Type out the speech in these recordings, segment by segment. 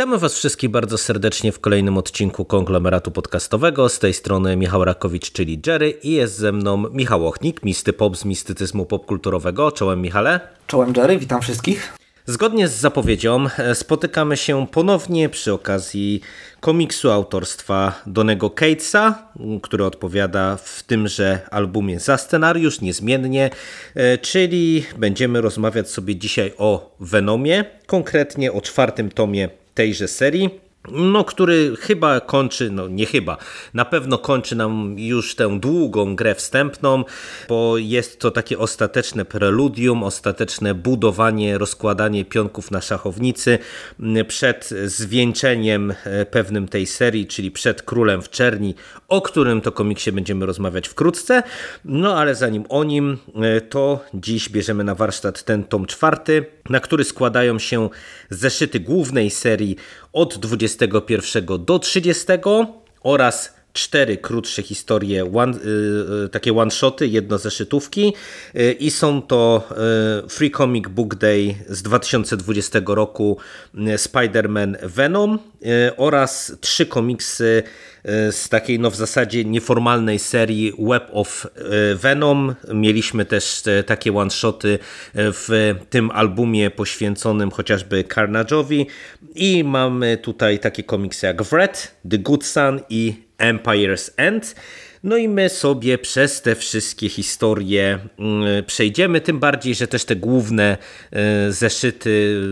Witamy Was wszystkich bardzo serdecznie w kolejnym odcinku konglomeratu podcastowego. Z tej strony Michał Rakowicz, czyli Jerry, i jest ze mną Michał Ochnik, misty pop z mistycyzmu popkulturowego. Czołem Michale. Czołem Jerry, witam wszystkich. Zgodnie z zapowiedzią e, spotykamy się ponownie przy okazji komiksu autorstwa Donego Catesa, który odpowiada w tymże albumie za scenariusz niezmiennie, e, czyli będziemy rozmawiać sobie dzisiaj o Venomie, konkretnie o czwartym tomie tejże serii no, który chyba kończy, no nie chyba, na pewno kończy nam już tę długą grę wstępną, bo jest to takie ostateczne preludium, ostateczne budowanie, rozkładanie pionków na szachownicy przed zwieńczeniem e, pewnym tej serii, czyli przed Królem w Czerni, o którym to komiksie będziemy rozmawiać wkrótce. No ale zanim o nim, e, to dziś bierzemy na warsztat ten tom czwarty, na który składają się zeszyty głównej serii od 21 do 30 oraz cztery krótsze historie, one, y, takie one-shoty, jedno zeszytówki y, i są to y, Free Comic Book Day z 2020 roku Spider-Man Venom oraz trzy komiksy z takiej no w zasadzie nieformalnej serii Web of Venom. Mieliśmy też takie one-shoty w tym albumie poświęconym chociażby Carnage'owi i mamy tutaj takie komiksy jak Wred, The Good Son i Empire's End. No i my sobie przez te wszystkie historie mm, przejdziemy, tym bardziej, że też te główne e, zeszyty,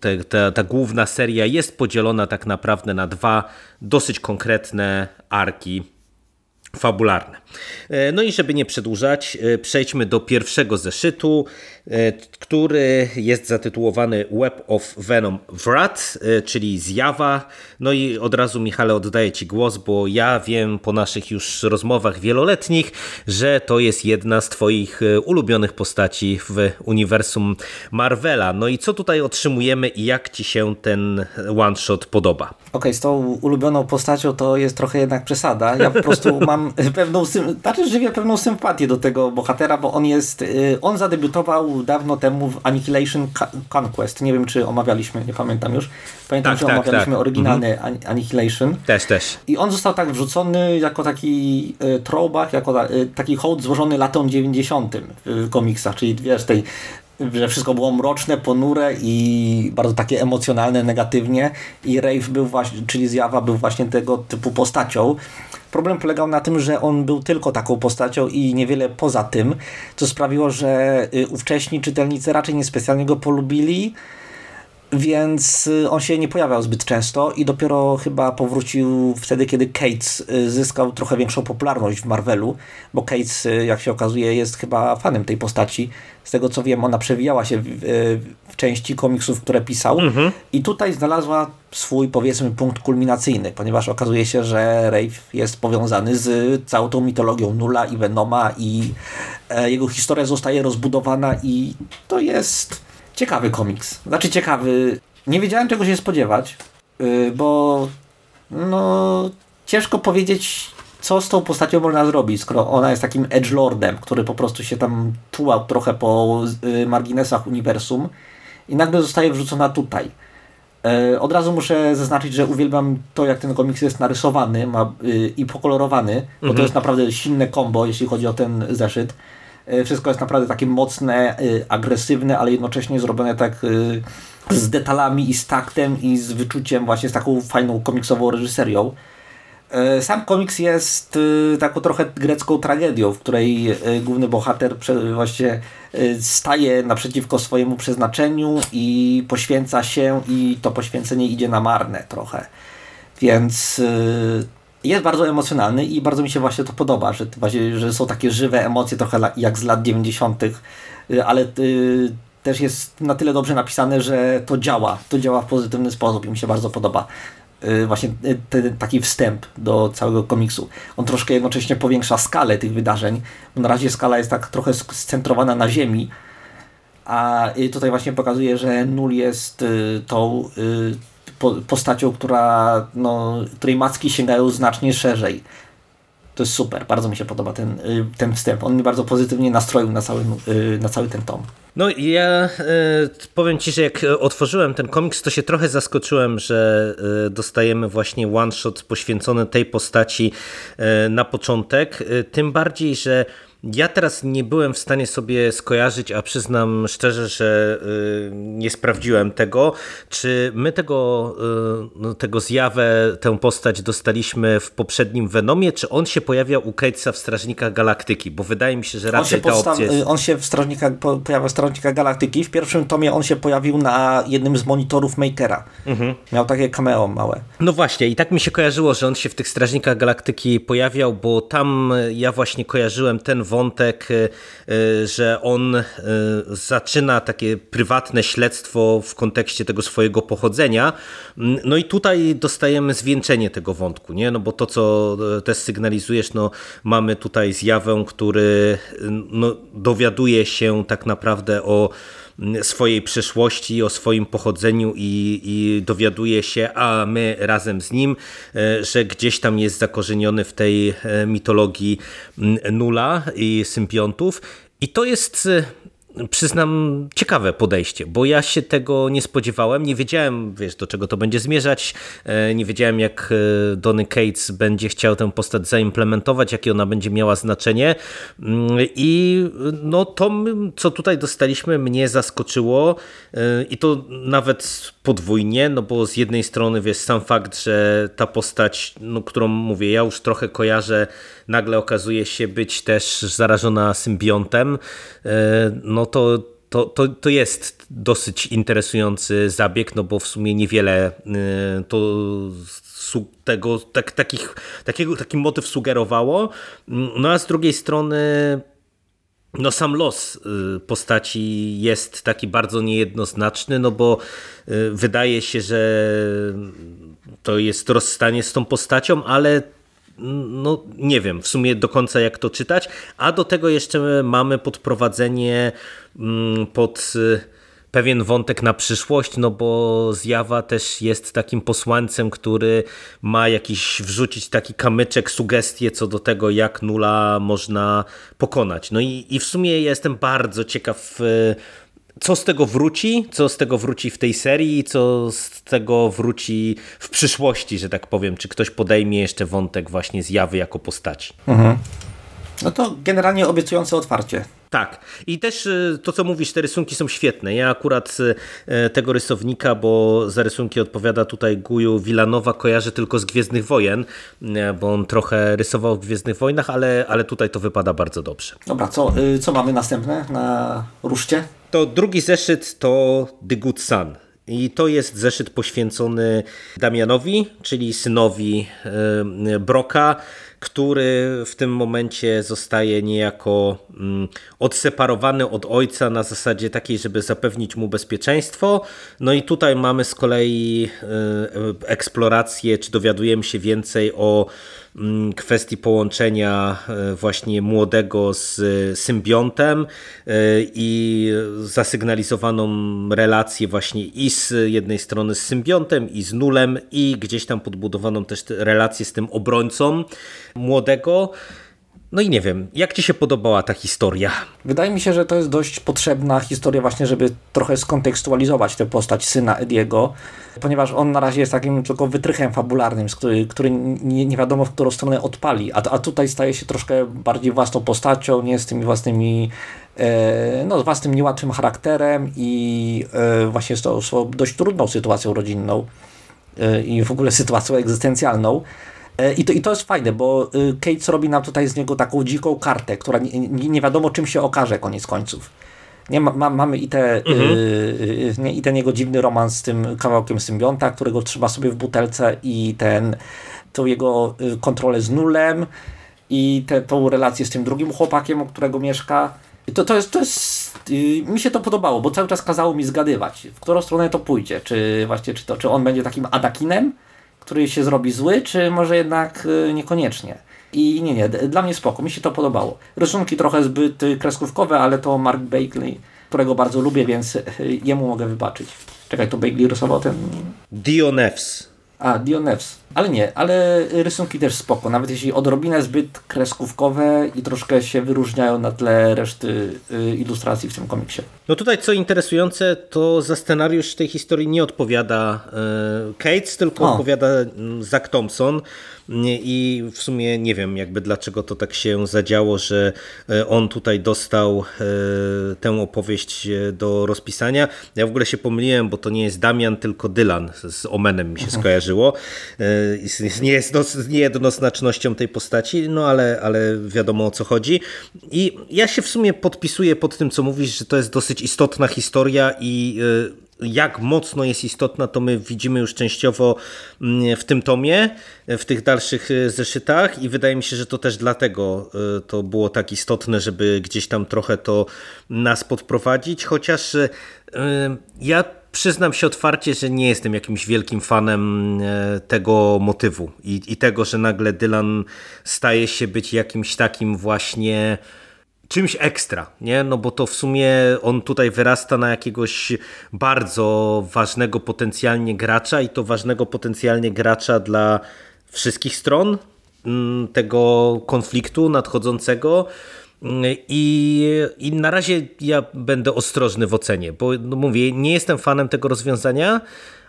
te, ta, ta główna seria jest podzielona tak naprawdę na dwa dosyć konkretne arki fabularne. E, no i żeby nie przedłużać, e, przejdźmy do pierwszego zeszytu, e, który jest zatytułowany Web of Venom Wrath, czyli zjawa. No i od razu Michale oddaję Ci głos, bo ja wiem po naszych już rozmowach wieloletnich, że to jest jedna z Twoich ulubionych postaci w uniwersum Marvela. No i co tutaj otrzymujemy i jak Ci się ten one-shot podoba? Okej, okay, z tą ulubioną postacią to jest trochę jednak przesada. Ja po prostu mam pewną znaczy żywię pewną sympatię do tego bohatera, bo on jest, y, on zadebiutował dawno temu w Annihilation Conquest. Nie wiem, czy omawialiśmy, nie pamiętam już. Pamiętam, tak, że tak, omawialiśmy tak. oryginalny mhm. Annihilation. Też, też. I on został tak wrzucony jako taki y, throwback, jako y, taki hołd złożony latom 90. w komiksach, czyli wiesz, tej że wszystko było mroczne, ponure i bardzo takie emocjonalne, negatywnie i Rave był właśnie, czyli zjawa był właśnie tego typu postacią. Problem polegał na tym, że on był tylko taką postacią i niewiele poza tym, co sprawiło, że y, ówcześni czytelnicy raczej niespecjalnie go polubili, więc y, on się nie pojawiał zbyt często i dopiero chyba powrócił wtedy, kiedy Cates y, zyskał trochę większą popularność w Marvelu, bo Cates, jak się okazuje, jest chyba fanem tej postaci. Z tego co wiem, ona przewijała się w, w części komiksów, które pisał mhm. i tutaj znalazła swój, powiedzmy, punkt kulminacyjny, ponieważ okazuje się, że Rave jest powiązany z całą tą mitologią Nula i Venoma i e, jego historia zostaje rozbudowana i to jest ciekawy komiks. Znaczy ciekawy. Nie wiedziałem czego się spodziewać, yy, bo no ciężko powiedzieć co z tą postacią można zrobić, skoro ona jest takim edgelordem, który po prostu się tam tułał trochę po yy, marginesach uniwersum i nagle zostaje wrzucona tutaj. Yy, od razu muszę zaznaczyć, że uwielbiam to, jak ten komiks jest narysowany ma, yy, i pokolorowany, mhm. bo to mhm. jest naprawdę silne combo, jeśli chodzi o ten zeszyt. E, wszystko jest naprawdę takie mocne, e, agresywne, ale jednocześnie zrobione tak e, z detalami i z taktem i z wyczuciem właśnie z taką fajną komiksową reżyserią. Sam komiks jest taką trochę grecką tragedią, w której główny bohater właśnie staje naprzeciwko swojemu przeznaczeniu i poświęca się i to poświęcenie idzie na marne trochę. Więc jest bardzo emocjonalny i bardzo mi się właśnie to podoba, że, że są takie żywe emocje, trochę jak z lat 90., y, ale y, też jest na tyle dobrze napisane, że to działa, to działa w pozytywny sposób i mi się bardzo podoba y, właśnie ten taki wstęp do całego komiksu. On troszkę jednocześnie powiększa skalę tych wydarzeń, na razie skala jest tak trochę scentrowana na ziemi, a tutaj właśnie pokazuje, że Nul jest tą postacią, która, no, której macki sięgają znacznie szerzej. To jest super, bardzo mi się podoba ten, y, ten wstęp. On mnie bardzo pozytywnie nastroił na cały, y, na cały ten tom. No ja y, powiem Ci, że jak otworzyłem ten komiks, to się trochę zaskoczyłem, że dostajemy właśnie one shot poświęcony tej postaci na początek. Tym bardziej, że ja teraz nie byłem w stanie sobie skojarzyć, a przyznam szczerze, że y, nie sprawdziłem tego, czy my tego, y, no, tego zjawę, tę postać dostaliśmy w poprzednim Venomie, czy on się pojawiał u Catesa w Strażnikach Galaktyki, bo wydaje mi się, że raczej ta opcja jest... Y, on się w Strażnikach, pojawiał w Strażnikach Galaktyki, w pierwszym tomie on się pojawił na jednym z monitorów Makera. Mhm. Miał takie cameo małe. No właśnie i tak mi się kojarzyło, że on się w tych Strażnikach Galaktyki pojawiał, bo tam ja właśnie kojarzyłem ten wątek, y, y, że on y, zaczyna takie prywatne śledztwo w kontekście tego swojego pochodzenia. Mm, no i tutaj dostajemy zwieńczenie tego wątku, nie? No bo to, co też sygnalizujesz, no mamy tutaj zjawę, który no, dowiaduje się tak naprawdę o swojej przeszłości, o swoim pochodzeniu i, i dowiaduje się, a my razem z nim, e, że gdzieś tam jest zakorzeniony w tej e, mitologii nula i symbiontów. I to jest e, przyznam, ciekawe podejście, bo ja się tego nie spodziewałem, nie wiedziałem, wiesz, do czego to będzie zmierzać, e, nie wiedziałem, jak e, Donny Cates będzie chciał tę postać zaimplementować, jakie ona będzie miała znaczenie. Mm, i no to, co tutaj dostaliśmy, mnie zaskoczyło e, i to nawet podwójnie, no bo z jednej strony, wiesz, sam fakt, że ta postać, no, którą mówię, ja już trochę kojarzę, nagle okazuje się być też zarażona symbiontem, no to, to, to, to jest dosyć interesujący zabieg, no bo w sumie niewiele y, to tego, tak, takich, takiego, taki motyw sugerowało. No a z drugiej strony no sam los y, postaci jest taki bardzo niejednoznaczny, no bo y, wydaje się, że to jest rozstanie z tą postacią, ale no nie wiem w sumie do końca jak to czytać, a do tego jeszcze mamy podprowadzenie mm, pod y, pewien wątek na przyszłość, no bo zjawa też jest takim posłańcem, który ma jakiś wrzucić taki kamyczek, sugestie co do tego, jak nula można pokonać. No i, i w sumie jestem bardzo ciekaw y, co z tego wróci, co z tego wróci w tej serii, co z tego wróci w przyszłości, że tak powiem, czy ktoś podejmie jeszcze wątek właśnie zjawy jako postaci. Mhm. No to generalnie obiecujące otwarcie. Tak. I też y, to, co mówisz, te rysunki są świetne. Ja akurat y, tego rysownika, bo za rysunki odpowiada tutaj Guju Wilanowa, kojarzę tylko z Gwiezdnych Wojen, y, bo on trochę rysował w Gwiezdnych Wojnach, ale, ale tutaj to wypada bardzo dobrze. Dobra, co, co mamy następne na ruszcie? To drugi zeszyt to The Good Sun. I to jest zeszyt poświęcony Damianowi, czyli synowi Broka, który w tym momencie zostaje niejako mm, odseparowany od ojca na zasadzie takiej, żeby zapewnić mu bezpieczeństwo. No i tutaj mamy z kolei e, eksplorację, czy dowiadujemy się więcej o kwestii połączenia e, właśnie młodego z symbiontem e, i zasygnalizowaną relację właśnie i z jednej strony z symbiontem i z nulem i gdzieś tam podbudowaną też relację z tym obrońcą młodego. No i nie wiem, jak Ci się podobała ta historia? Wydaje mi się, że to jest dość potrzebna historia właśnie, żeby trochę skontekstualizować tę postać syna Ediego, ponieważ on na razie jest takim tylko wytrychem fabularnym, który, który nie, nie wiadomo w którą stronę odpali, a, a tutaj staje się troszkę bardziej własną postacią, nie z tymi własnymi e, no, z własnym niełatwym charakterem i e, właśnie z tą dość trudną sytuacją rodzinną e, i w ogóle sytuacją egzystencjalną. E, I to, I to jest fajne, bo y, Kate robi nam tutaj z niego taką dziką kartę, która nie, nie, wiadomo czym się okaże koniec końców. Nie, ma, mamy i, te, mhm. y, nie, i ten jego dziwny romans z tym kawałkiem symbionta, którego trzyma sobie w butelce i ten, tą jego y, kontrolę z nulem i te, tą relację z tym drugim chłopakiem, u którego mieszka. To, to jest, to jest mi się to podobało, bo cały czas kazało mi zgadywać, w którą stronę to pójdzie. Czy właśnie, czy, to, czy on będzie takim Adakinem, który się zrobi zły, czy może jednak y, niekoniecznie. I nie, nie, dla mnie spoko, mi się to podobało. Rysunki trochę zbyt y, kreskówkowe, ale to Mark Bagley, którego bardzo lubię, więc y, jemu mogę wybaczyć. Czekaj, to Bagley rysował ten... Dionefs. A, Dionefs. Ale nie, ale rysunki też spoko, nawet jeśli odrobinę zbyt kreskówkowe i troszkę się wyróżniają na tle reszty y, ilustracji w tym komiksie. No tutaj co interesujące, to za scenariusz tej historii nie odpowiada y, Cates, tylko o. odpowiada mm, Zach Thompson i w sumie nie wiem jakby dlaczego to tak się zadziało, że e, on tutaj dostał e, tę opowieść e, do rozpisania. Ja w ogóle się pomyliłem, bo to nie jest Damian, tylko Dylan z Omenem mi się mhm. skojarzyło. Jest niejednoznacznością tej postaci, no ale, ale wiadomo o co chodzi. I ja się w sumie podpisuję pod tym, co mówisz, że to jest dosyć istotna historia i jak mocno jest istotna, to my widzimy już częściowo mm, w tym tomie, w tych dalszych y, zeszytach i wydaje mi się, że to też dlatego y, to było tak istotne, żeby gdzieś tam trochę to nas podprowadzić, chociaż y, ja przyznam się otwarcie, że nie jestem jakimś wielkim fanem tego motywu i, i tego, że nagle Dylan staje się być jakimś takim właśnie czymś ekstra, nie? No bo to w sumie on tutaj wyrasta na jakiegoś bardzo ważnego potencjalnie gracza i to ważnego potencjalnie gracza dla wszystkich stron mm, tego konfliktu nadchodzącego. I, I na razie ja będę ostrożny w ocenie, bo no mówię, nie jestem fanem tego rozwiązania,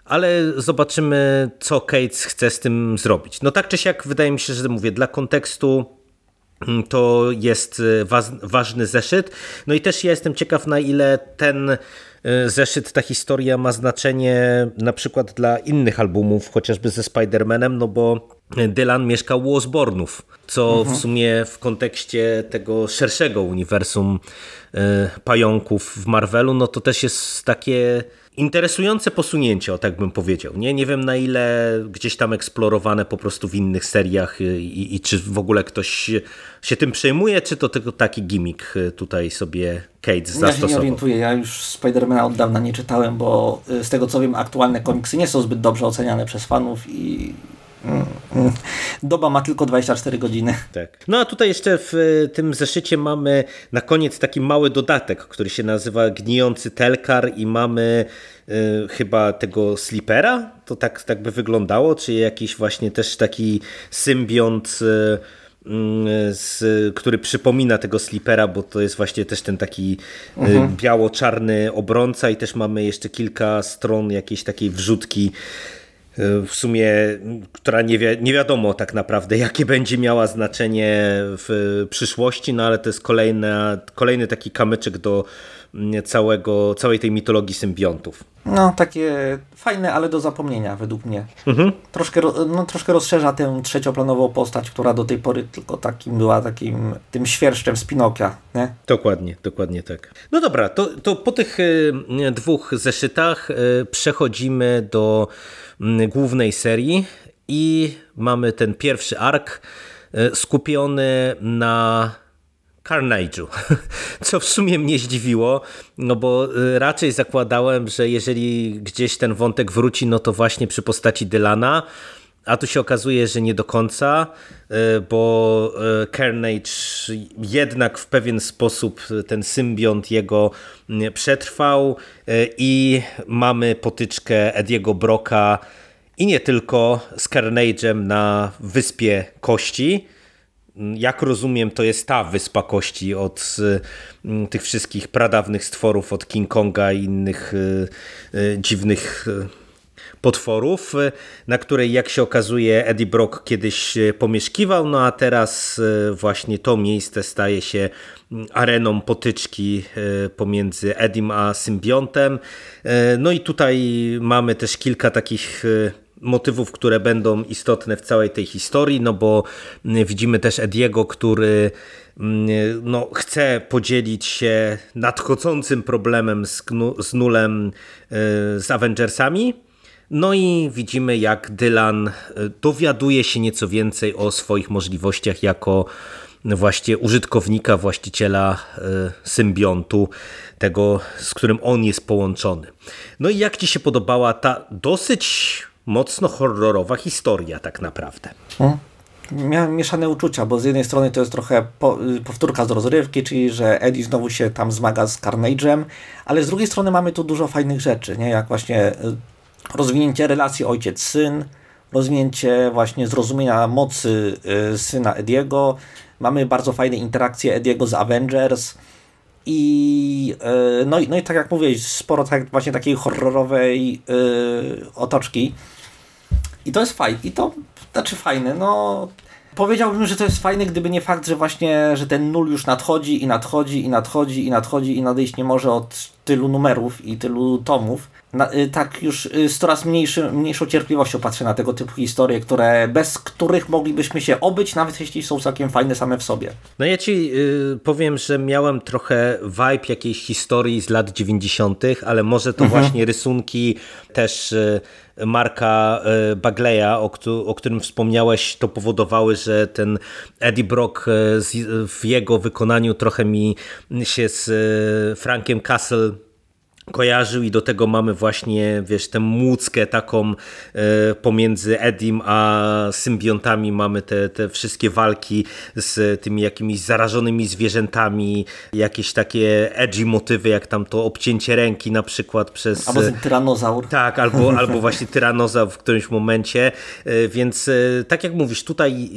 ale zobaczymy, co Cates chce z tym zrobić. No tak czy siak, wydaje mi się, że mówię, dla kontekstu Mm, to jest y, ważny zeszyt. No i też ja jestem ciekaw, na ile ten y, zeszyt, ta historia ma znaczenie na przykład dla innych albumów, chociażby ze Spider-Manem, no bo Dylan mieszkał u Osbornów, co mhm. w sumie w kontekście tego szerszego uniwersum y, pająków w Marvelu, no to też jest takie interesujące posunięcie, o tak bym powiedział. Nie, nie wiem na ile gdzieś tam eksplorowane po prostu w innych seriach i, i czy w ogóle ktoś się tym przejmuje, czy to tylko taki gimmick tutaj sobie Kate zastosował. Ja się nie orientuję, ja już Spidermana od dawna nie czytałem, bo z tego co wiem aktualne komiksy nie są zbyt dobrze oceniane przez fanów i Doba ma tylko 24 godziny. Tak. No a tutaj jeszcze w e, tym zeszycie mamy na koniec taki mały dodatek, który się nazywa Gnijący Telkar i mamy y, chyba tego Slipera, to tak, tak by wyglądało, czy jakiś właśnie też taki symbiont y, z, który przypomina tego slipera, bo to jest właśnie też ten taki mhm. biało-czarny obrońca i też mamy jeszcze kilka stron jakiejś takiej wrzutki w sumie, która nie, wi nie wiadomo tak naprawdę, jakie będzie miała znaczenie w przyszłości, no ale to jest kolejna, kolejny taki kamyczek do całego, całej tej mitologii symbiontów. No, takie fajne, ale do zapomnienia według mnie. Mhm. Troszkę, no, troszkę rozszerza tę trzecioplanową postać, która do tej pory tylko takim była takim tym świerszczem z Pinokia. Nie? Dokładnie, dokładnie tak. No dobra, to, to po tych y, dwóch zeszytach y, przechodzimy do Mm, głównej serii i mamy ten pierwszy ark e, skupiony na Carnage'u, co w sumie mnie zdziwiło, no bo e, raczej zakładałem, że jeżeli gdzieś ten wątek wróci, no to właśnie przy postaci Dylana, a tu się okazuje, że nie do końca, e, bo Carnage jednak w pewien sposób ten symbiont jego przetrwał i mamy potyczkę Ediego Broka i nie tylko z Carnage'em na Wyspie Kości. Jak rozumiem, to jest ta Wyspa Kości od tych wszystkich pradawnych stworów, od King Konga i innych e, e, dziwnych potworów, na której jak się okazuje Eddie Brock kiedyś pomieszkiwał, no a teraz właśnie to miejsce staje się areną potyczki pomiędzy Edim a symbiontem. No i tutaj mamy też kilka takich motywów, które będą istotne w całej tej historii, no bo widzimy też Ediego, który no, chce podzielić się nadchodzącym problemem z, z Nulem z Avengersami, no i widzimy, jak Dylan e, dowiaduje się nieco więcej o swoich możliwościach jako właśnie użytkownika, właściciela e, symbiontu, tego, z którym on jest połączony. No i jak Ci się podobała ta dosyć mocno horrorowa historia tak naprawdę? Hmm? Miałem mieszane uczucia, bo z jednej strony to jest trochę po, y, powtórka z rozrywki, czyli że Eddie znowu się tam zmaga z Carnage'em, ale z drugiej strony mamy tu dużo fajnych rzeczy, nie? jak właśnie y, rozwinięcie relacji ojciec-syn, rozwinięcie właśnie zrozumienia mocy y, syna Ediego. Mamy bardzo fajne interakcje Ediego z Avengers. I, y, no, i, no i tak jak mówię, sporo tak, właśnie takiej horrorowej yy, otoczki. I to jest fajne. I to znaczy fajne. No, powiedziałbym, że to jest fajne, gdyby nie fakt, że właśnie, że ten nul już nadchodzi i nadchodzi i nadchodzi i nadchodzi i nadejść nie może od tylu numerów i tylu tomów. Na, y, tak już y, z coraz mniejszy, mniejszą cierpliwością patrzę na tego typu historie, które, bez których moglibyśmy się obyć, nawet jeśli są całkiem fajne same w sobie. No ja ci y, powiem, że miałem trochę vibe jakiejś historii z lat 90., ale może to mhm. właśnie rysunki też y, Marka y, Bagleya, o, o, którym wspomniałeś, to powodowały, że ten Eddie Brock w jego wykonaniu trochę mi się z Frankiem Castle kojarzył i do tego mamy właśnie, wiesz, tę młódzkę taką e, pomiędzy Edim a symbiontami, mamy te, te wszystkie walki z tymi jakimiś zarażonymi zwierzętami, jakieś takie edgy motywy, jak tam to obcięcie ręki na przykład przez... Albo ten tyranozaur. Tak, albo, albo właśnie tyranozaur w którymś momencie, e, więc e, tak jak mówisz, tutaj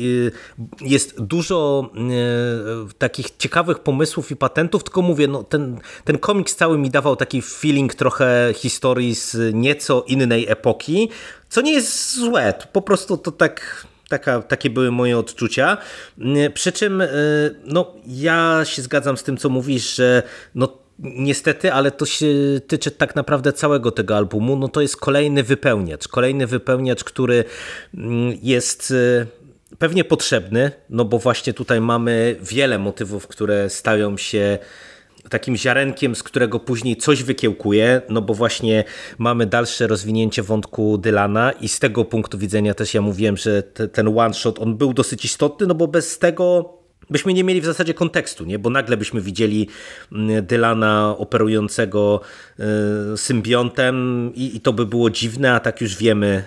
jest dużo takich ciekawych pomysłów i patentów, tylko mówię, no ten, ten komiks cały mi dawał taki feeling trochę historii z nieco innej epoki, co nie jest złe, po prostu to tak Taka, takie były moje odczucia. Przy czym y, no, ja się zgadzam z tym, co mówisz, że no, niestety, ale to się tyczy tak naprawdę całego tego albumu. No, to jest kolejny wypełniacz. Kolejny wypełniacz, który mm, jest y, pewnie potrzebny, no bo właśnie tutaj mamy wiele motywów, które stają się takim ziarenkiem, z którego później coś wykiełkuje, no bo właśnie mamy dalsze rozwinięcie wątku Dylana i z tego punktu widzenia też ja mówiłem, że te, ten one shot on był dosyć istotny, no bo bez tego byśmy nie mieli w zasadzie kontekstu, nie? bo nagle byśmy widzieli mm, Dylana operującego symbiontem i, i, to by było dziwne, a tak już wiemy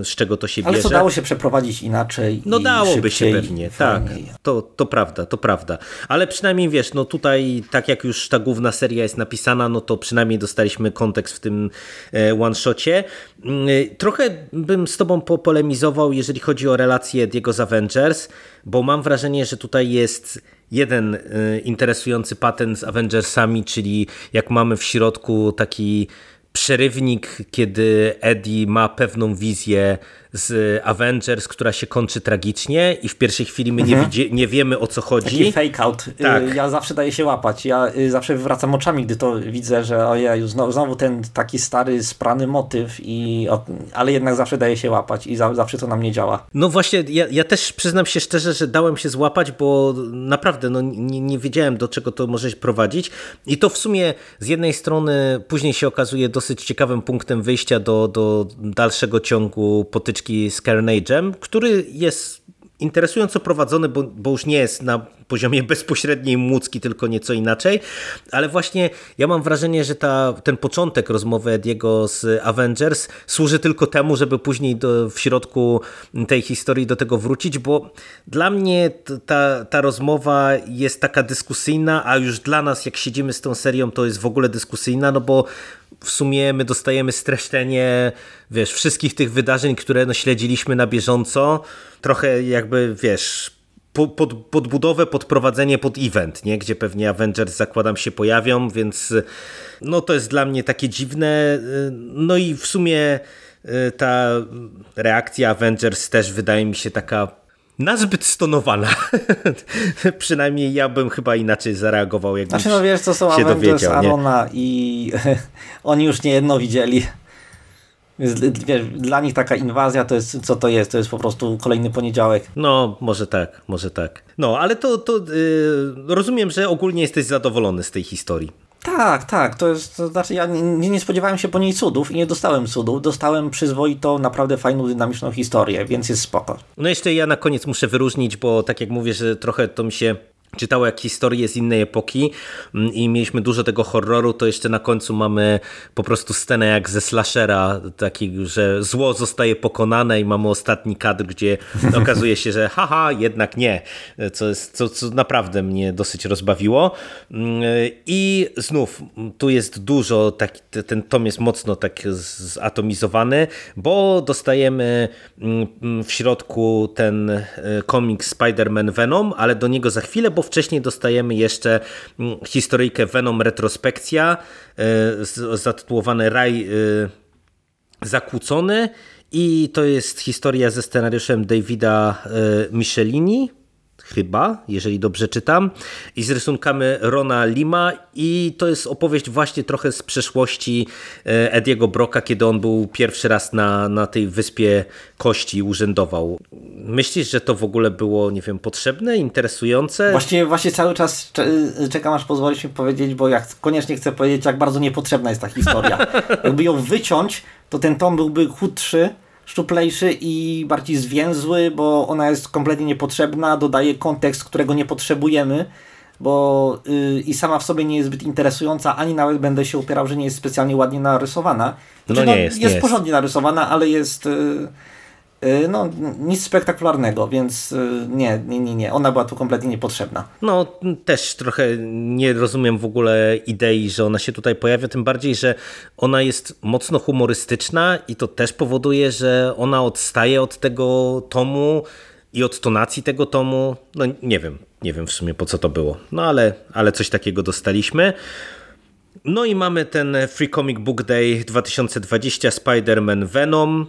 y, z czego to się bierze. Ale to dało się przeprowadzić inaczej No dałoby się pewnie, tak. To, to prawda, to prawda. Ale przynajmniej wiesz, no tutaj tak jak już ta główna seria jest napisana, no to przynajmniej dostaliśmy kontekst w tym e, one-shocie. Mm, trochę bym z tobą popolemizował, jeżeli chodzi o relację Diego z Avengers, bo mam wrażenie, że tutaj jest jeden y, interesujący patent z Avengersami, czyli jak mamy w środku taki przerywnik, kiedy Eddie ma pewną wizję z Avengers, która się kończy tragicznie i w pierwszej chwili my mhm. nie, widzi, nie wiemy o co chodzi. Taki fake out. Y, tak. Ja zawsze daję się łapać. Ja y, zawsze wracam oczami, gdy to widzę, że ojej, znowu, znowu ten taki stary, sprany motyw, i, ale jednak zawsze daje się łapać i za, zawsze to na mnie działa. No właśnie, ja, ja też przyznam się szczerze, że dałem się złapać, bo naprawdę no, nie, nie wiedziałem do czego to może prowadzić i to w sumie z jednej strony później się okazuje dosyć ciekawym punktem wyjścia do, do dalszego ciągu potyczki z Carnage'em, który jest interesująco prowadzony, bo, bo, już nie jest na poziomie bezpośredniej młódzki, tylko nieco inaczej, ale właśnie ja mam wrażenie, że ta, ten początek rozmowy Ediego z Avengers służy tylko temu, żeby później do, w środku tej historii do tego wrócić, bo dla mnie ta, ta rozmowa jest taka dyskusyjna, a już dla nas, jak siedzimy z tą serią, to jest w ogóle dyskusyjna, no bo w sumie my dostajemy streszczenie, wiesz, wszystkich tych wydarzeń, które no, śledziliśmy na bieżąco, trochę jakby, wiesz, pod, podbudowę, podprowadzenie pod event, nie? gdzie pewnie Avengers zakładam się pojawią, więc no to jest dla mnie takie dziwne. No i w sumie y, ta reakcja Avengers też wydaje mi się taka nazbyt stonowana. Przynajmniej ja bym chyba inaczej zareagował, jakbym Znaczy no wiesz, to są Avengers dowiedział, Arona nie? i oni już nie jedno widzieli. Wiesz, dla nich taka inwazja to jest, co to jest? To jest po prostu kolejny poniedziałek. No, może tak, może tak. No, ale to, to yy, rozumiem, że ogólnie jesteś zadowolony z tej historii. Tak, tak. To jest, to znaczy ja nie, nie spodziewałem się po niej cudów i nie dostałem cudów. Dostałem przyzwoitą, naprawdę fajną, dynamiczną historię, więc jest spoko. No jeszcze ja na koniec muszę wyróżnić, bo tak jak mówię, że trochę to mi się czytało jak historię z innej epoki mm, i mieliśmy dużo tego horroru, to jeszcze na końcu mamy po prostu scenę jak ze slashera, taki, że zło zostaje pokonane i mamy ostatni kadr, gdzie okazuje się, że haha, jednak nie, co, jest, co, co naprawdę mnie dosyć rozbawiło. Mm, I znów, tu jest dużo, tak, ten tom jest mocno tak zatomizowany, bo dostajemy mm, w środku ten e, komiks Spider-Man Venom, ale do niego za chwilę, bo wcześniej dostajemy jeszcze mm, historyjkę Venom Retrospekcja e, zatytułowane Raj e, Zakłócony i to jest historia ze scenariuszem Davida e, Michelini chyba, jeżeli dobrze czytam, i z rysunkami Rona Lima i to jest opowieść właśnie trochę z przeszłości e, Ediego Broka, kiedy on był pierwszy raz na, na tej wyspie Kości urzędował. Myślisz, że to w ogóle było, nie wiem, potrzebne, interesujące? Właśnie, właśnie cały czas czekam, aż pozwolisz mi powiedzieć, bo ja koniecznie chcę powiedzieć, jak bardzo niepotrzebna jest ta historia. Jakby ją wyciąć, to ten tom byłby chudszy, szczuplejszy i bardziej zwięzły, bo ona jest kompletnie niepotrzebna, dodaje kontekst, którego nie potrzebujemy, bo yy, i sama w sobie nie jest zbyt interesująca, ani nawet będę się upierał, że nie jest specjalnie ładnie narysowana. Znaczy, no nie jest, jest. Jest porządnie narysowana, ale jest... Yy, no, nic spektakularnego, więc y, nie, nie, nie, nie. Ona była tu kompletnie niepotrzebna. No, też trochę nie rozumiem w ogóle idei, że ona się tutaj pojawia, tym bardziej, że ona jest mocno humorystyczna i to też powoduje, że ona odstaje od tego tomu i od tonacji tego tomu. No, nie wiem, nie wiem w sumie po co to było. No, ale, ale coś takiego dostaliśmy. No i mamy ten Free Comic Book Day 2020 Spider-Man Venom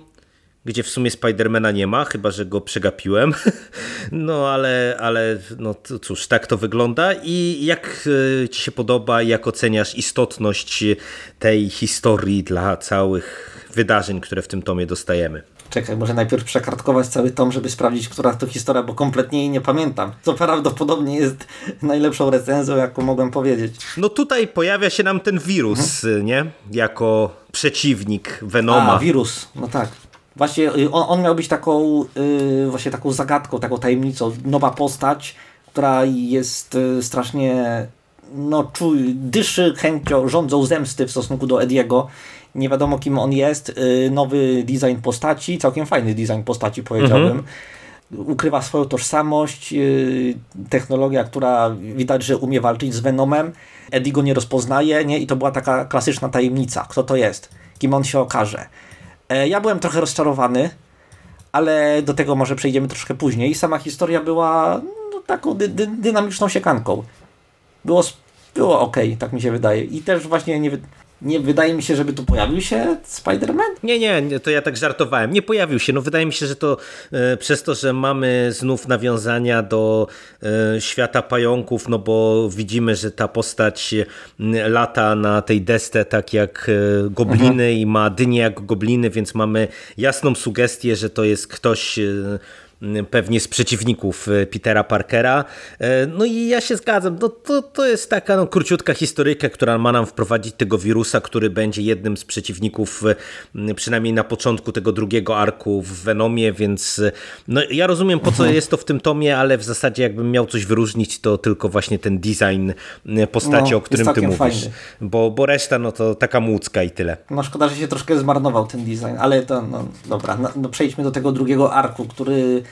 gdzie w sumie Spidermana nie ma, chyba że go przegapiłem. No ale, ale no cóż, tak to wygląda. I jak e, Ci się podoba, jak oceniasz istotność tej historii dla całych wydarzeń, które w tym tomie dostajemy? Czekaj, może najpierw przekartkować cały tom, żeby sprawdzić, która to historia, bo kompletnie jej nie pamiętam. Co prawdopodobnie jest najlepszą recenzją, jaką mogłem powiedzieć. No tutaj pojawia się nam ten wirus, hmm? nie? Jako przeciwnik Venoma. A, wirus, no tak. Właśnie y, on, on miał być taką, yy, właśnie taką zagadką, taką tajemnicą. Nowa postać, która jest yy, strasznie no, czuj, dyszy chęcią, rządzą zemsty w stosunku do Ediego. Nie wiadomo kim on jest. Nowy design postaci, całkiem fajny design postaci powiedziałbym. Mhm ukrywa swoją tożsamość, technologia, która widać, że umie walczyć z Venomem. Eddie go nie rozpoznaje nie? i to była taka klasyczna tajemnica, kto to jest, kim on się okaże. E, ja byłem trochę rozczarowany, ale do tego może przejdziemy troszkę później. Sama historia była no, taką dy, dy, dynamiczną siekanką. Było, było ok, tak mi się wydaje. I też właśnie nie, nie wydaje mi się, żeby tu pojawił się Spider-Man? Nie, nie, to ja tak żartowałem. Nie pojawił się. No wydaje mi się, że to e, przez to, że mamy znów nawiązania do e, świata pająków, no bo widzimy, że ta postać lata na tej desce tak jak e, gobliny mhm. i ma dynie jak gobliny, więc mamy jasną sugestię, że to jest ktoś e, pewnie z przeciwników e, Petera Parkera. E, no i ja się zgadzam, no to, to jest taka no, króciutka historyjka, która ma nam wprowadzić tego wirusa, który będzie jednym z przeciwników e, przynajmniej na początku tego drugiego arku w Venomie, więc no, ja rozumiem po co mhm. jest to w tym tomie, ale w zasadzie jakbym miał coś wyróżnić, to tylko właśnie ten design postaci, no, o którym ty mówisz. Bo, bo reszta no to taka młódzka i tyle. No szkoda, że się troszkę zmarnował ten design, ale to no dobra, no, no przejdźmy do tego drugiego arku, który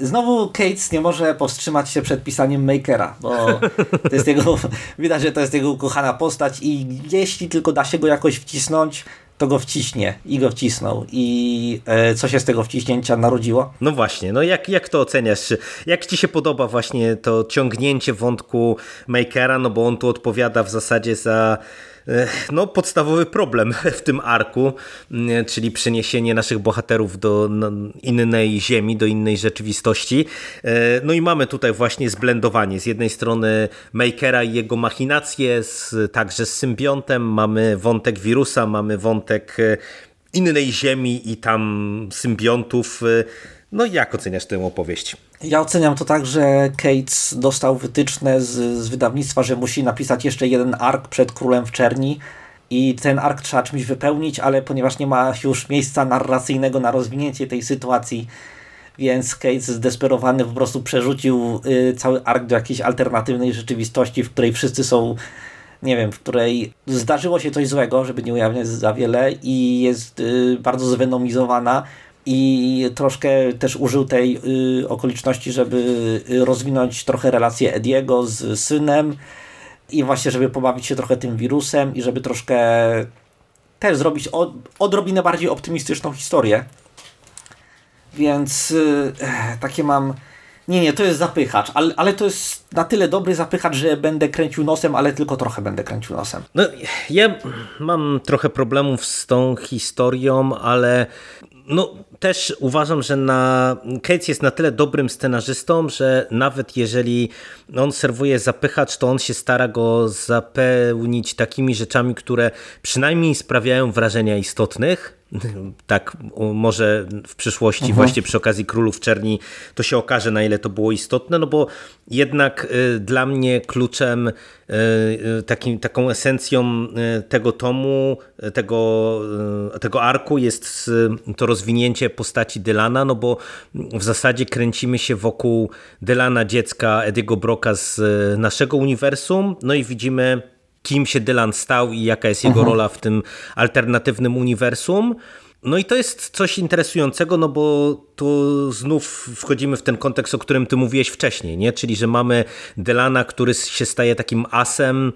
Znowu Cates nie może powstrzymać się przed pisaniem Makera, bo to jest jego, widać, że to jest jego ukochana postać i jeśli tylko da się go jakoś wcisnąć, to go wciśnie i go wcisnął. I e, co się z tego wciśnięcia narodziło? No właśnie, no jak, jak to oceniasz? Jak ci się podoba właśnie to ciągnięcie wątku Makera, no bo on tu odpowiada w zasadzie za no, podstawowy problem w tym arku, mm, czyli przeniesienie naszych bohaterów do innej ziemi, do innej rzeczywistości. E, no i mamy tutaj właśnie zblendowanie. Z jednej strony Makera i jego machinacje, z, także z symbiontem, mamy wątek wirusa, mamy wątek e, innej ziemi i tam symbiontów. E, no jak oceniasz tę opowieść? Ja oceniam to tak, że Cates dostał wytyczne z, z wydawnictwa, że musi napisać jeszcze jeden ark przed Królem w Czerni i ten ark trzeba czymś wypełnić, ale ponieważ nie ma już miejsca narracyjnego na rozwinięcie tej sytuacji więc Cage zdesperowany po prostu przerzucił y, cały ark do jakiejś alternatywnej rzeczywistości, w której wszyscy są nie wiem, w której zdarzyło się coś złego, żeby nie ujawniać za wiele i jest y, bardzo zwenomizowana i troszkę też użył tej y, okoliczności, żeby y, rozwinąć trochę relację Ediego z synem i właśnie, żeby pobawić się trochę tym wirusem i żeby troszkę też zrobić od, odrobinę bardziej optymistyczną historię. Więc yy, takie mam. Nie, nie, to jest zapychacz, ale, ale to jest na tyle dobry zapychacz, że będę kręcił nosem, ale tylko trochę będę kręcił nosem. No, ja mam trochę problemów z tą historią, ale no, też uważam, że na Cates jest na tyle dobrym scenarzystą, że nawet jeżeli on serwuje zapychacz, to on się stara go zapełnić takimi rzeczami, które przynajmniej sprawiają wrażenia istotnych, tak może w przyszłości mhm. właśnie przy okazji Królów Czerni to się okaże na ile to było istotne, no bo jednak y, dla mnie kluczem y, y, takim, taką esencją tego tomu, tego, tego arku jest to rozwinięcie postaci Dylana, no bo w zasadzie kręcimy się wokół Dylana dziecka Ediego Broka z naszego uniwersum, no i widzimy kim się Dylan stał i jaka jest jego mhm. rola w tym alternatywnym uniwersum. No i to jest coś interesującego, no bo tu znów wchodzimy w ten kontekst, o którym ty mówiłeś wcześniej, nie? czyli że mamy Delana, który się staje takim asem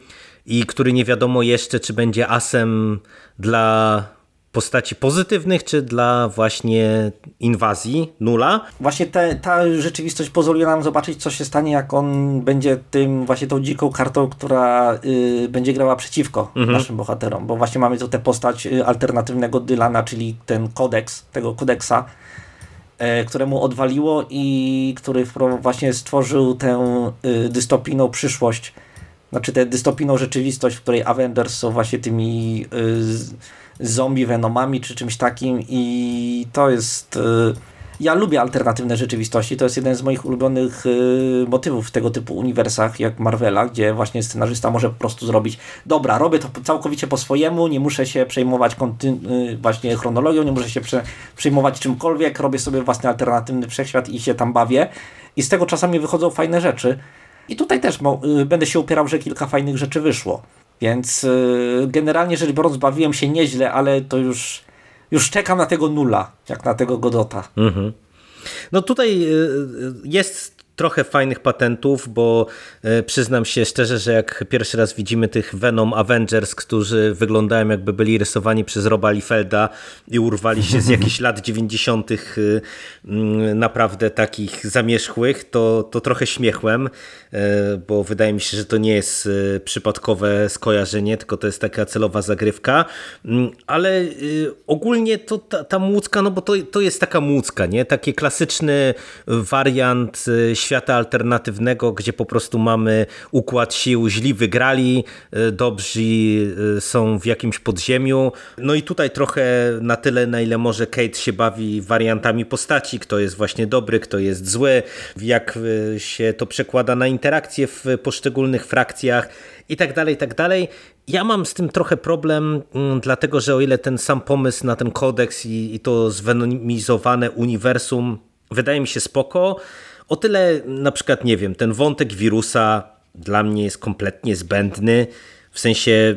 i który nie wiadomo jeszcze, czy będzie asem dla postaci pozytywnych, czy dla właśnie inwazji nula? Właśnie te, ta rzeczywistość pozwoli nam zobaczyć, co się stanie, jak on będzie tym właśnie tą dziką kartą, która y, będzie grała przeciwko mhm. naszym bohaterom, bo właśnie mamy tu tę postać y, alternatywnego Dylana, czyli ten kodeks, tego kodeksa, y, któremu odwaliło i który właśnie stworzył tę y, dystopijną przyszłość, znaczy tę dystopijną rzeczywistość, w której Avengers są właśnie tymi y, zombie venomami czy czymś takim i to jest... Y, ja lubię alternatywne rzeczywistości, to jest jeden z moich ulubionych y, motywów w tego typu uniwersach jak Marvela, gdzie właśnie scenarzysta może po prostu zrobić dobra, robię to całkowicie po swojemu, nie muszę się przejmować y, właśnie chronologią, nie muszę się przejmować czymkolwiek, robię sobie własny alternatywny wszechświat i się tam bawię i z tego czasami wychodzą fajne rzeczy. I tutaj też będę się upierał, że kilka fajnych rzeczy wyszło. Więc y, generalnie rzecz biorąc bawiłem się nieźle, ale to już, już czekam na tego nula, jak na tego Godota. Mhm. No tutaj y, y, jest trochę fajnych patentów, bo e, przyznam się szczerze, że jak pierwszy raz widzimy tych Venom Avengers, którzy wyglądają jakby byli rysowani przez Roba Liefelda i urwali się z jakichś lat 90. E, mm, naprawdę takich zamierzchłych, to, to trochę śmiechłem, e, bo wydaje mi się, że to nie jest przypadkowe skojarzenie, tylko to jest taka celowa zagrywka, mm, ale ogólnie to ta, ta młódzka, no bo to, to jest taka młódzka, nie? Taki klasyczny wariant świata alternatywnego, gdzie po prostu mamy układ sił, źli wygrali, e, dobrzy e, są w jakimś podziemiu. No i tutaj trochę na tyle, na ile może Kate się bawi wariantami postaci, kto jest właśnie dobry, kto jest zły, jak e, się to przekłada na interakcje w poszczególnych frakcjach i tak dalej, i tak dalej. Ja mam z tym trochę problem, mm, dlatego że o ile ten sam pomysł na ten kodeks i, i to zwenomizowane uniwersum wydaje mi się spoko, o tyle na przykład, nie wiem, ten wątek wirusa dla mnie jest kompletnie zbędny, w sensie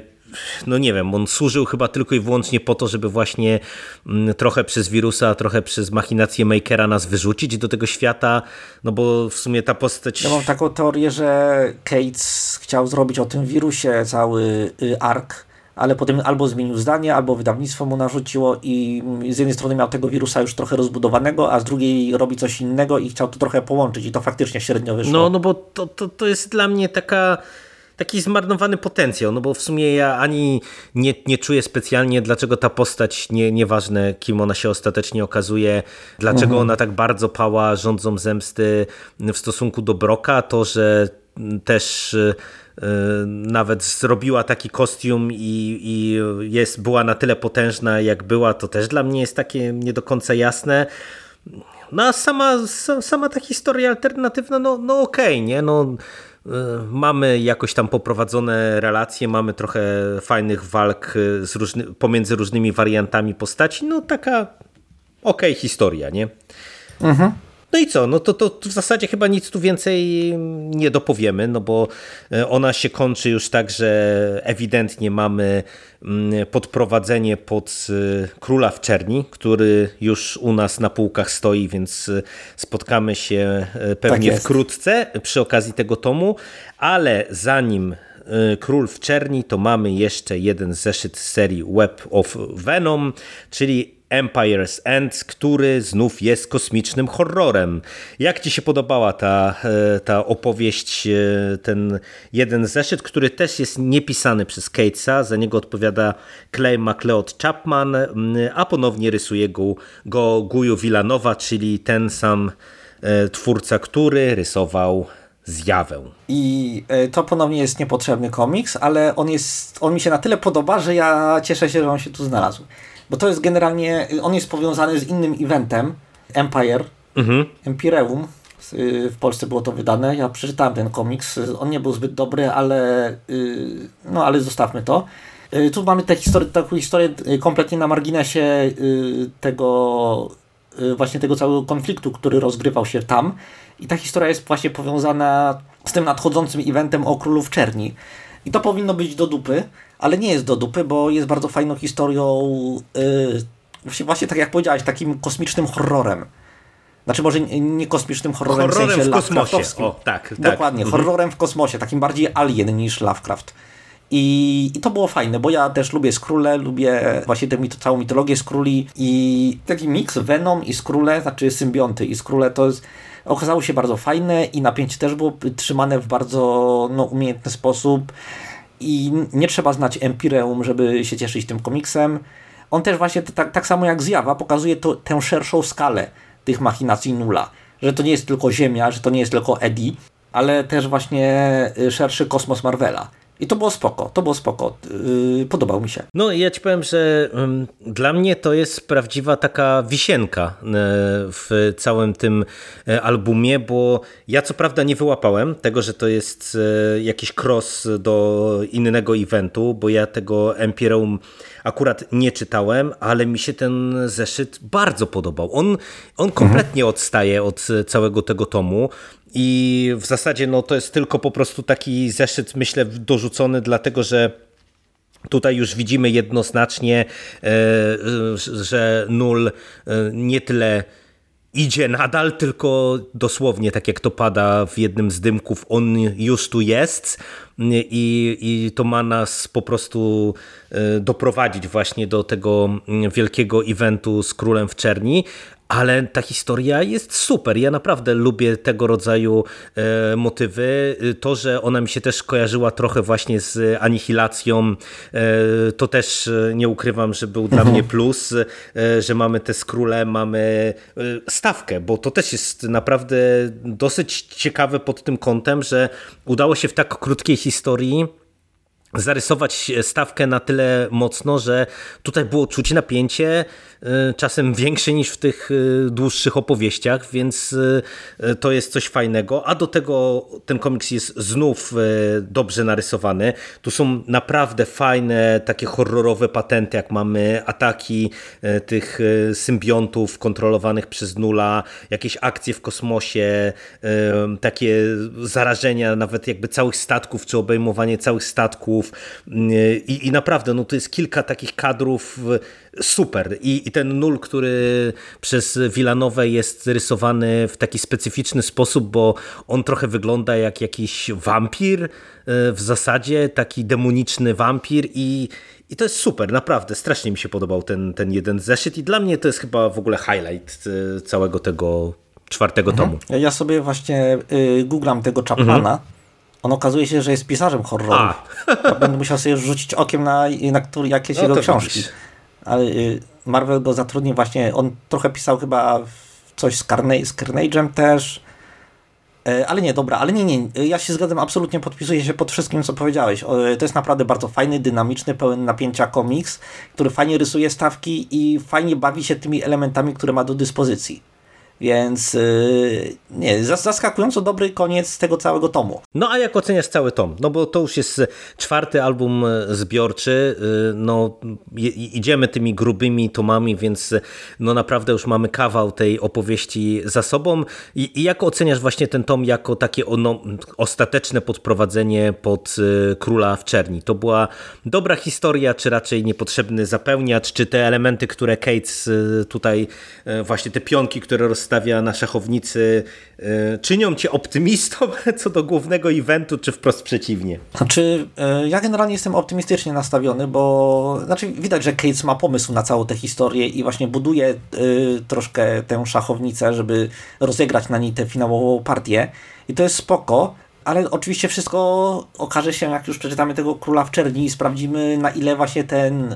no nie wiem, on służył chyba tylko i wyłącznie po to, żeby właśnie mm, trochę przez wirusa, trochę przez machinację Makera nas wyrzucić do tego świata, no bo w sumie ta postać... Ja mam taką teorię, że Cates chciał zrobić o tym wirusie cały y, ark, ale potem albo zmienił zdanie, albo wydawnictwo mu narzuciło i z jednej strony miał tego wirusa już trochę rozbudowanego, a z drugiej robi coś innego i chciał to trochę połączyć i to faktycznie średnio wyszło. No, no bo to, to, to jest dla mnie taka taki zmarnowany potencjał, no bo w sumie ja ani nie, nie czuję specjalnie, dlaczego ta postać, nie, nieważne kim ona się ostatecznie okazuje, dlaczego mhm. ona tak bardzo pała rządzą zemsty w stosunku do Broka, to, że też nawet zrobiła taki kostium i, i jest, była na tyle potężna jak była, to też dla mnie jest takie nie do końca jasne. No a sama, sama ta historia alternatywna, no, no okej, okay, nie? No, e, mamy jakoś tam poprowadzone relacje, mamy trochę fajnych walk z różny, pomiędzy różnymi wariantami postaci, no taka okej okay historia, nie? Mhm. No i co? No to, to w zasadzie chyba nic tu więcej nie dopowiemy, no bo e, ona się kończy już tak, że ewidentnie mamy mm, podprowadzenie pod e, Króla w Czerni, który już u nas na półkach stoi, więc e, spotkamy się pewnie tak wkrótce przy okazji tego tomu, ale zanim Król w Czerni, to mamy jeszcze jeden zeszyt z serii Web of Venom, czyli Empire's End, który znów jest kosmicznym horrorem. Jak Ci się podobała ta, e, ta opowieść, e, ten jeden zeszyt, który też jest niepisany przez Catesa, za niego odpowiada Clay McLeod Chapman, a ponownie rysuje go, go Guyu Villanowa, czyli ten sam e, twórca, który rysował zjawę. I to ponownie jest niepotrzebny komiks, ale on, jest, on mi się na tyle podoba, że ja cieszę się, że on się tu znalazł. Bo to jest generalnie, on jest powiązany z innym eventem, Empire, mhm. Empireum. Y, w Polsce było to wydane. Ja przeczytałem ten komiks. On nie był zbyt dobry, ale y, no ale zostawmy to. Y, tu mamy tę historię, taką historię kompletnie na marginesie tego właśnie tego całego konfliktu, który rozgrywał się tam. I ta historia jest właśnie powiązana z tym nadchodzącym eventem o Królów Czerni. I to powinno być do dupy, ale nie jest do dupy, bo jest bardzo fajną historią, yy, właśnie tak jak powiedziałeś, takim kosmicznym horrorem. Znaczy może nie kosmicznym horrorem, horrorem w sensie w kosmosie. O, tak, tak. Dokładnie, mhm. horrorem w kosmosie, takim bardziej alien niż Lovecraft. I, I, to było fajne, bo ja też lubię Skróle, lubię właśnie tę mit całą mitologię Skróli i taki miks Venom i Skróle, znaczy symbionty i Skróle to jest, okazało się bardzo fajne i napięcie też było trzymane w bardzo no, umiejętny sposób i nie trzeba znać Empireum, żeby się cieszyć tym komiksem. On też właśnie tak, tak samo jak Zjawa pokazuje to, tę szerszą skalę tych machinacji Nula. Że to nie jest tylko Ziemia, że to nie jest tylko Eddie, ale też właśnie y, szerszy kosmos Marvela. I to było spoko, to było spoko. Yy, podobał mi się. No ja ci powiem, że dla mnie to jest prawdziwa taka wisienka e, w całym tym e, albumie, bo ja co prawda nie wyłapałem tego, że to jest e, jakiś cross do innego eventu, bo ja tego Empyreum akurat nie czytałem, ale mi się ten zeszyt bardzo podobał. On, on kompletnie odstaje od całego tego tomu. I w zasadzie no, to jest tylko po prostu taki zeszyt, myślę, dorzucony, dlatego że Tutaj już widzimy jednoznacznie, e, że nul e, nie tyle idzie nadal, tylko dosłownie tak jak to pada w jednym z dymków, on już tu jest i, i to ma nas po prostu e, doprowadzić właśnie do tego wielkiego eventu z Królem w Czerni, ale ta historia jest super. Ja naprawdę lubię tego rodzaju e, motywy. To, że ona mi się też kojarzyła trochę właśnie z Anihilacją, e, to też e, nie ukrywam, że był dla mnie plus, e, że mamy te skróle, mamy e, stawkę, bo to też jest naprawdę dosyć ciekawe pod tym kątem, że udało się w tak krótkiej historii zarysować stawkę na tyle mocno, że tutaj było czuć napięcie, czasem większe niż w tych y, dłuższych opowieściach, więc y, to jest coś fajnego, a do tego ten komiks jest znów dobrze narysowany. Tu są naprawdę fajne, takie horrorowe patenty, jak mamy ataki tych symbiontów kontrolowanych przez Nula, jakieś akcje w kosmosie, takie zarażenia nawet jakby całych statków, czy obejmowanie całych statków, i, i naprawdę no, to jest kilka takich kadrów super. I, I ten nul, który przez Villanowę jest rysowany w taki specyficzny sposób, bo on trochę wygląda jak jakiś wampir e, w zasadzie, taki demoniczny wampir i, i to jest super, naprawdę. Strasznie mi się podobał ten, ten jeden zeszyt i dla mnie to jest chyba w ogóle highlight e, całego tego czwartego mhm. tomu. Ja sobie właśnie y, googlam tego Chapmana mhm on okazuje się, że jest pisarzem horroru. Ja będę musiał sobie rzucić okiem na, na jakieś no jego książki. Ale y, Marvel go zatrudnił właśnie, on trochę pisał chyba coś z, Carnage, z Carnage'em też. E, ale nie, dobra, ale nie, nie, ja się zgadzam, absolutnie podpisuję się pod wszystkim, co powiedziałeś. To jest naprawdę bardzo fajny, dynamiczny, pełen napięcia komiks, który fajnie rysuje stawki i fajnie bawi się tymi elementami, które ma do dyspozycji. Więc yy, nie, zaskakująco dobry koniec tego całego tomu. No a jak oceniasz cały tom? No bo to już jest czwarty album e, zbiorczy, e, no idziemy tymi grubymi tomami, więc no naprawdę już mamy kawał tej opowieści za sobą. I, i jak oceniasz właśnie ten tom jako takie no, ostateczne podprowadzenie pod Króla w Czerni? To była dobra historia, czy raczej niepotrzebny zapełniacz, czy te elementy, które Cates tutaj, właśnie te pionki, które rozstawia na szachownicy, czynią cię optymistą co do głównego eventu, czy wprost przeciwnie? Znaczy, e, ja generalnie jestem optymistycznie nastawiony, bo znaczy widać, że Cates ma pomysł na całą tę historię i właśnie buduje y, troszkę tę szachownicę, żeby rozegrać na niej tę finałową partię. I to jest spoko, ale oczywiście wszystko okaże się, jak już przeczytamy tego Króla w Czerni i sprawdzimy, na ile właśnie ten,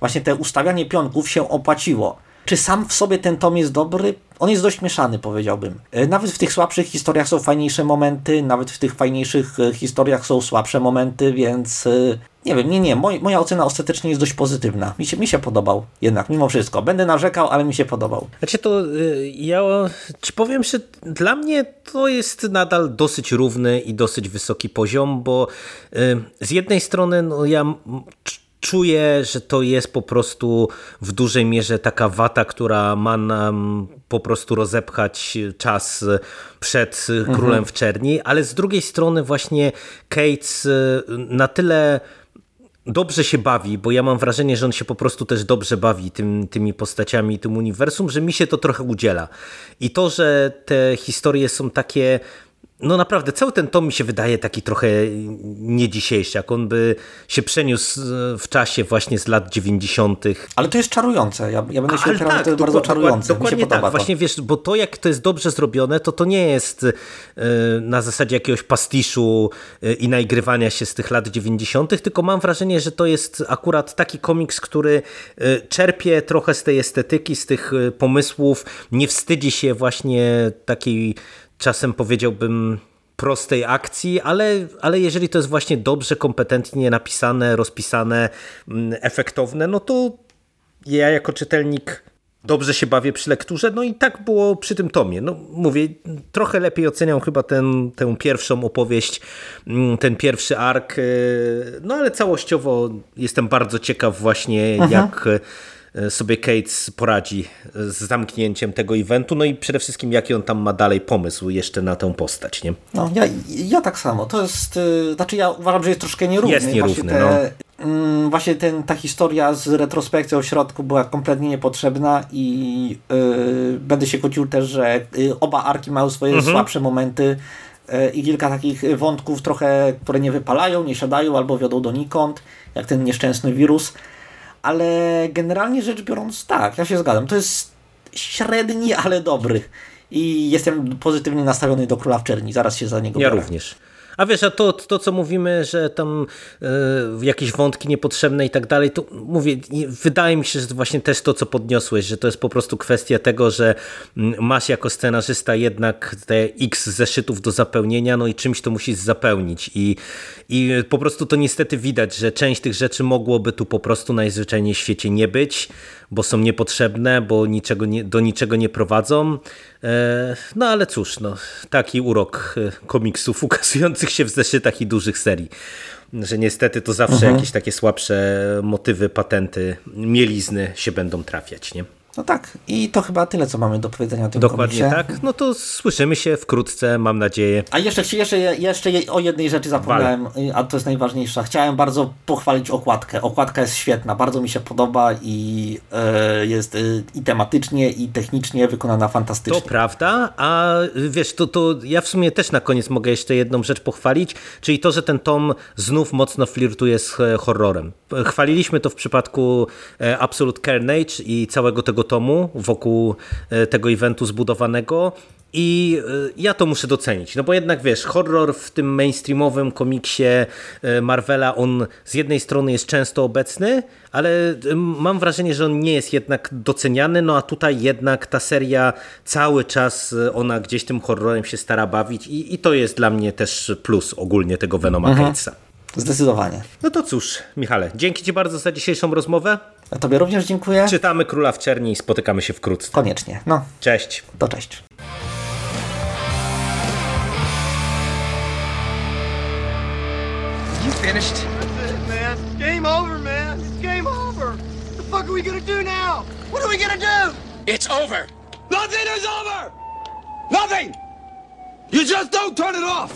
właśnie te ustawianie pionków się opłaciło. Czy sam w sobie ten tom jest dobry? On jest dość mieszany, powiedziałbym. E, nawet w tych słabszych historiach są fajniejsze momenty, nawet w tych fajniejszych e, historiach są słabsze momenty, więc e, nie wiem, nie, nie. Moj, moja ocena ostatecznie jest dość pozytywna. Mi się, mi się podobał jednak, mimo wszystko. Będę narzekał, ale mi się podobał. Znaczy to ja ci powiem, że dla mnie to jest nadal dosyć równy i dosyć wysoki poziom, bo z jednej strony no, ja czuję, że to jest po prostu w dużej mierze taka wata, która ma nam po prostu rozepchać czas przed mhm. Królem w Czerni, ale z drugiej strony właśnie Cates y, na tyle dobrze się bawi, bo ja mam wrażenie, że on się po prostu też dobrze bawi tym, tymi postaciami, tym uniwersum, że mi się to trochę udziela. I to, że te historie są takie no naprawdę, cały ten tom mi się wydaje taki trochę nie dzisiejszy, jak on by się przeniósł w czasie właśnie z lat 90. Ale to jest czarujące. Ja, ja będę się opierał, tak, to jest bardzo czarujące. Dokładnie mi się tak. To. Właśnie wiesz, bo to jak to jest dobrze zrobione, to to nie jest y, na zasadzie jakiegoś pastiszu y, i naigrywania się z tych lat 90., tylko mam wrażenie, że to jest akurat taki komiks, który czerpie trochę z tej estetyki, z tych pomysłów, nie wstydzi się właśnie takiej czasem powiedziałbym prostej akcji, ale, ale jeżeli to jest właśnie dobrze, kompetentnie napisane, rozpisane, mm, efektowne, no to ja jako czytelnik dobrze się bawię przy lekturze, no i tak było przy tym tomie. No mówię, trochę lepiej oceniam chyba ten, tę pierwszą opowieść, mm, ten pierwszy ark, y, no ale całościowo jestem bardzo ciekaw właśnie Aha. Mhm. jak sobie Cates poradzi z zamknięciem tego eventu, no i przede wszystkim jaki on tam ma dalej pomysł jeszcze na tę postać, nie? No, ja, ja tak samo. To jest, yy, znaczy ja uważam, że jest troszkę nierówny. Jest nierówny, te, no. Yy, właśnie ten, ta historia z retrospekcją w środku była kompletnie niepotrzebna i yy, będę się kłócił też, że oba arki mają swoje mhm. słabsze momenty i kilka takich wątków trochę, które nie wypalają, nie siadają albo wiodą donikąd, jak ten nieszczęsny wirus ale generalnie rzecz biorąc, tak, ja się zgadzam. To jest średni, ale dobry. I jestem pozytywnie nastawiony do Króla w Czerni. Zaraz się za niego Ja biorę. również. A wiesz, a to, to co mówimy, że tam y, jakieś wątki niepotrzebne i tak dalej, to mówię, wydaje mi się, że właśnie też to, co podniosłeś, że to jest po prostu kwestia tego, że masz jako scenarzysta jednak te x zeszytów do zapełnienia, no i czymś to musisz zapełnić i, i po prostu to niestety widać, że część tych rzeczy mogłoby tu po prostu najzwyczajniej w świecie nie być, bo są niepotrzebne, bo niczego nie, do niczego nie prowadzą. E, no ale cóż, no, taki urok e, komiksów ukazujących się w zeszytach i dużych serii że niestety to zawsze mhm. jakieś takie słabsze motywy, patenty, mielizny się będą trafiać, nie? No tak, i to chyba tyle, co mamy do powiedzenia o tym Dokładnie komiksie. tak. No to słyszymy się wkrótce, mam nadzieję. A jeszcze, jeszcze, jeszcze o jednej rzeczy zapomniałem, Wale. a to jest najważniejsza. Chciałem bardzo pochwalić okładkę. Okładka jest świetna, bardzo mi się podoba i e, jest e, i tematycznie, i technicznie wykonana fantastycznie. To prawda, a wiesz, to, to ja w sumie też na koniec mogę jeszcze jedną rzecz pochwalić, czyli to, że ten tom znów mocno flirtuje z e, horrorem. Chwaliliśmy to w przypadku e, Absolute Carnage i całego tego tomu wokół e, tego eventu zbudowanego i e, ja to muszę docenić, no bo jednak wiesz, horror w tym mainstreamowym komiksie Marvela, on z jednej strony jest często obecny, ale mam wrażenie, że on nie jest jednak doceniany, no a tutaj jednak ta seria cały czas ona gdzieś tym horrorem się stara bawić i, i to jest dla mnie też plus ogólnie tego Venoma mhm. Zdecydowanie. No to cóż, Michale, dzięki Ci bardzo za dzisiejszą rozmowę. A tobie również dziękuję. Czytamy Króla w Czerni i spotykamy się wkrótce. Koniecznie. No, Cześć. to cześć. You finished? That's it, man. Game over, man. It's game over. What the fuck are we gonna do now? What are we gonna do? It's over. Nothing is over! Nothing! You just don't turn it off!